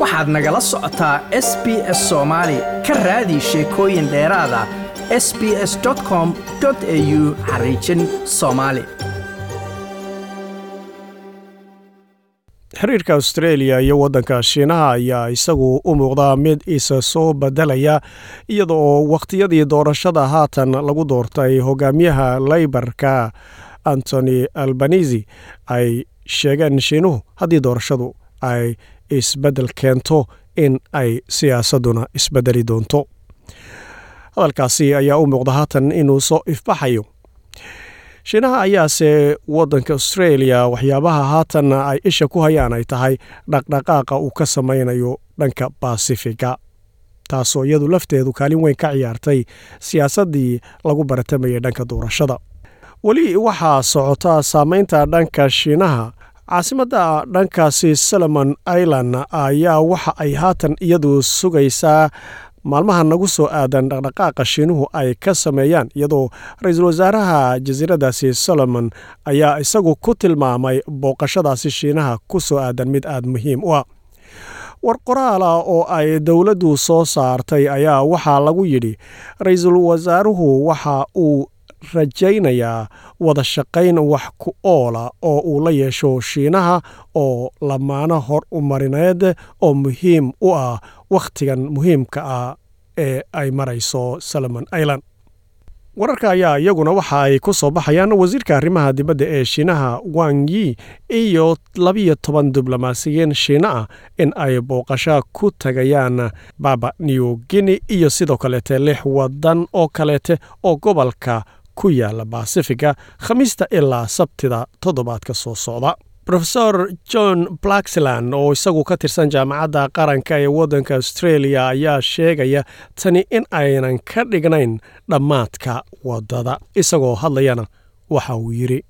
waxaad nagala socotaa s b s soomaali ka raadi sheekooyin dheeraada s b s com au xariijin soomaali xiriirka australia iyo waddanka shiinaha ayaa isagu u muuqdaa mid isa soo bedelaya iyada oo wakhtiyadii doorashada haatan lagu doortay hogaamiyaha leybarka antony albanisi ay sheegeen shiinuhu haddii doorashadu ay isbeddel keento in ay siyaasadduna isbedeli doonto. Hadalkaasi ayaa u muuqda haatan inuu soo ifbaxayo. Shiinaha ayaase waddanka australia waxyaabaha haatan ay isha ku hayaan ay tahay dhaqdhaqaaqa uu ka samaynayo dhanka basifiga taasoo iyadu lafteedu kaalin weyn ka ciyaartay siyaasaddii lagu baratamayay dhanka doorashada. Weli waxaa socota saamaynta dhanka shiinaha caasimadda dhankaasi solomon island ayaa waxa ay haatan iyadu sugaysaa maalmaha nagu soo aadan dhaqdhaqaaqa shiinuhu ay ka sameeyaan iyadoo ra'iisul wasaaraha jasiiradaasi solomon ayaa isagu ku tilmaamay booqashadaasi shiinaha ku soo aadan mid aada muhiim u ah. War qoraala oo ay dowladdu soo saartay ayaa waxaa lagu yidhi ra'iisul wasaaruhu waxa uu rajaynayaa wada shaqayn wax ku oola oo uu la yeesho shiinaha oo lamaano hor umarineed oo muhiim u ah wakhtigan muhiimka ah ee ay marayso solomon island. Wararka ayaa iyaguna waxa ay ku soo baxayaan wasiirka arrimaha dibadda ee shiinaha wang yi iyo labiyo toban diblomaasiyiin shiina ah in ay booqasho ku tagayaan baba new guinea iyo sidoo kaleete lix wadan oo kaleete oo gobolka ku yaalla basifiga khamiista ilaa sabtida toddobaadka soo socda. Rofesor john blaxland oo isagu ka tirsan jaamacadda qaranka ee waddanka australia ayaa sheegaya tani in aynan ka dhignayn dhammaadka waddada isagoo hadlayana waxa uu yidhi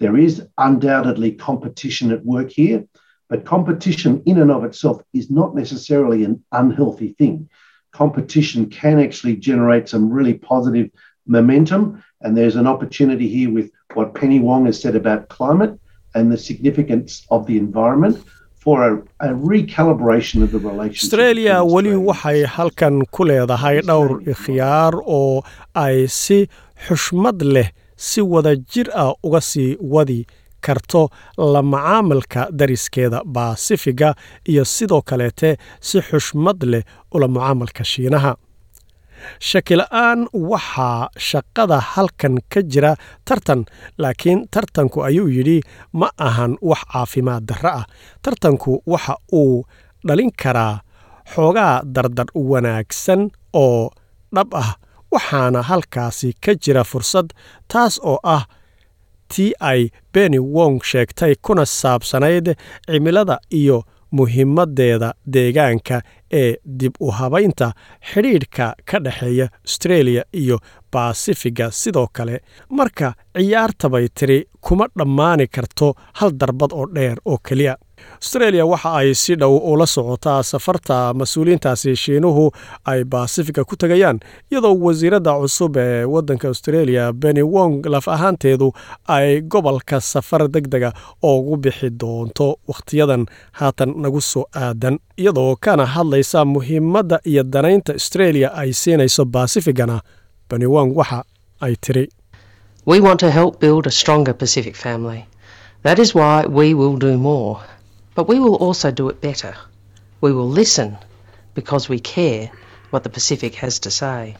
There is undoubtedly competition at work here, but competition in and of itself is not necessarily an unhealthy thing. Competition can actually generate some really positive momentum, and there's an opportunity here with what Penny Wong has said about climate and the significance of the environment for a, a recalibration of the relationship. australia weli waxay halkan ku leedahay dhowr ikhyaar oo ay si xushmad leh si wada jir ah uga sii wadi karto la macaamilka dariskeeda baasifiga iyo sidoo kaleete si xushmad leh ula mucaamalka shiinaha. Shakila-aan waxaa shaqada halkan ka jira tartan laakiin tartanku ayuu yidhi ma ahan wax caafimaad darro ah. Tartanku waxa uu dhalin karaa xoogaa dardar wanaagsan oo dhab ah waxaana halkaasi ka jira fursad taas oo ah tii ay beni wong sheegtay kuna saabsanayd cimilada iyo muhiimaddeeda deegaanka ee dib u habaynta xidhiidhka ka dhexeeya australia iyo basifiga sidoo kale marka ciyaartabay tiri kuma dhammaani karto hal darbad oo dheer oo keliya australia waxa ay si dhow ula socotaa safarta mas'uuliyiintaasi shiinuhu ay basifiga ku tegayaan iyadoo wasiiradda cusub ee waddanka australia beni wong laf ahaanteedu ay gobolka safar deg dega ugu bixi doonto wakhtiyadan haatan nagu soo aadan iyadoo kana hadlaysa muhiimadda iyo danaynta australia ay siinayso basifigana beni wong waxa ay tiri We want to help build a stronger Pacific family. That is why we will do more. But we will also do it better. We will listen because we care what the Pacific has to say.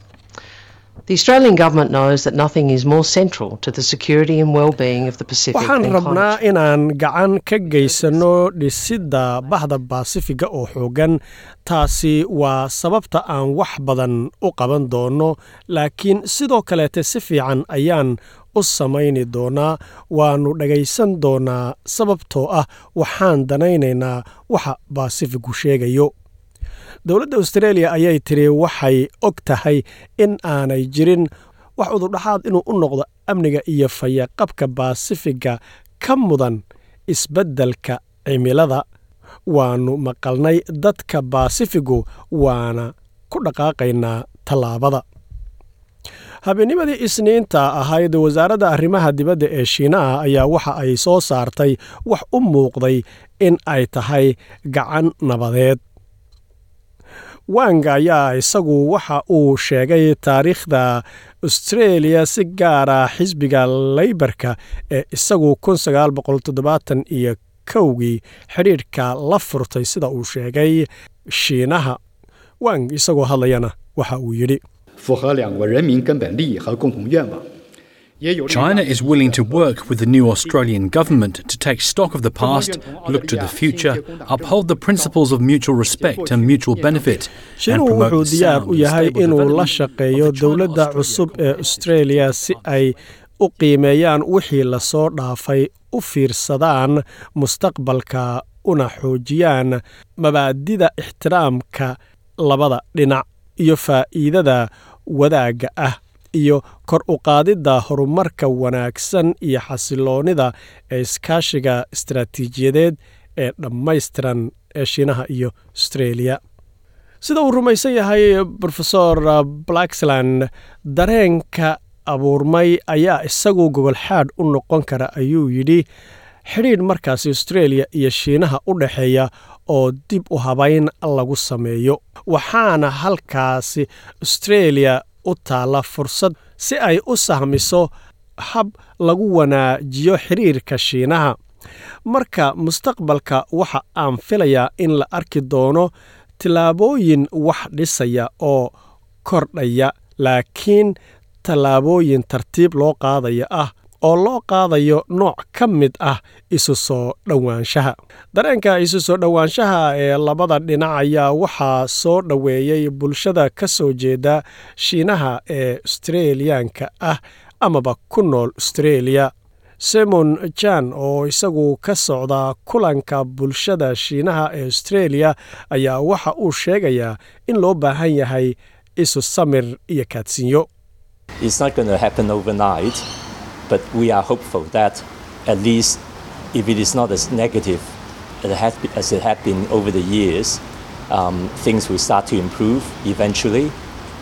The Australian government knows that nothing is more central to the security and well-being of the Pacific waxaan rabnaa inaan gacan ka geysano dhisidda bahda baasifiga oo xoogan. Taasi waa sababta aan wax badan u qaban doono laakiin sidoo kaleete si fiican ayaan u samayni doonaa. Waannu dhagaysan doonaa sababtoo ah waxaan danaynaynaa waxa baasifigu sheegayo dowladda australia ayay tiri waxay og tahay in aanay jirin wax udurdhaxaad inuu u noqdo amniga iyo fayaqabka baasifiga ka mudan isbeddelka cimilada. Waannu maqalnay dadka baasifigu waana ku dhaqaaqaynaa tallaabada. Habeennimadii isniinta ahayd wasaaradda arrimaha dibadda ee shiinaha ayaa waxa ay soo saartay wax u muuqday in ay tahay gacan nabadeed wang ayaa isagu waxa uu sheegay taariikhda austreeliya si gaara xisbiga leybarka ee isagu iyo kowgii xidhiidhka la furtay sida uu sheegay shiinaha. Wang isagoo hadlayana waxa uu yidhi China is willing to work with the new Australian government to take stock of the past, look to the future, uphold the principles of mutual respect and mutual benefit, promote wuxuu the diyaar sound u and yahay stable inuu la development shaqeeyo of the dowladda cusub ee australia si ay u qiimeeyaan wixii la soo dhaafay u fiirsadaan mustaqbalka una xoojiyaan mabaadida ixtiraamka labada dhinac iyo faa'iidada wadaagga ah iyo kor u qaadidda horumarka wanaagsan iyo xasiloonnida ee iskaashiga istaraatiijiyadeed ee dhammaystiran ee shiinaha iyo australia. Sida uu rumaysan yahay rofesor blaxland dareenka abuurmay ayaa isagu gogolxaadh u noqon kara ayuu yidhi xidhiidh markaasi australia iyo shiinaha u dhexeeya oo dib u habayn lagu sameeyo waxaana halkaasi australia u taalla fursad si ay u sahmiso hab lagu wanaajiyo xidhiirka shiinaha. Marka mustaqbalka waxa aan filayaa in la arki doono tillaabooyin wax dhisaya oo kordhaya laakiin tallaabooyin tartiib loo qaadaya ah oo loo qaadayo nooc ka mid ah isu soo dhowaanshaha. Dareenka isu soo dhowaanshaha ee labada dhinac ayaa waxaa soo dhoweeyey bulshada ka soo jeeda shiinaha ee australiyaanka ah amaba ku nool australia. Simon jan oo isagu ka socda kulanka bulshada shiinaha ee australia ayaa waxa uu sheegayaa in loo baahan yahay isu samir iyo kaadsinyo But we are hopeful that at least if it is not as negative as it has been, it had been over the years, um, things will start to improve eventually,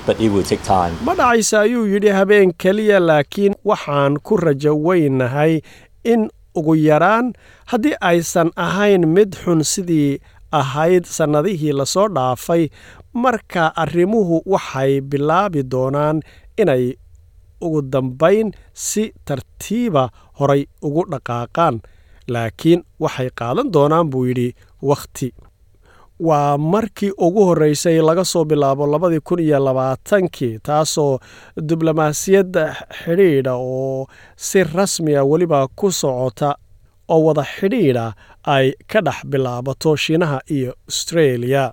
but it will take time. ma dhacaysa ayuu yidhi habeen keliya laakiin waxaan ku rajo weynahay in ugu yaraan haddii aysan ahayn mid xun sidii ahayd sannadihii la soo dhaafay marka arrimuhu waxay bilaabi doonaan inay ugu dambayn si tartiiba horay ugu dhaqaaqaan laakiin waxay qaadan doonaan buu yidhi wakhti. Waa markii ugu horreysay laga soo bilaabo labadii kun iyo labaatankii taasoo diblomaasiyadda xidhiidha oo si rasmiya weliba ku socota oo wada xidhiidha ay ka dhex bilaabato shiinaha iyo australia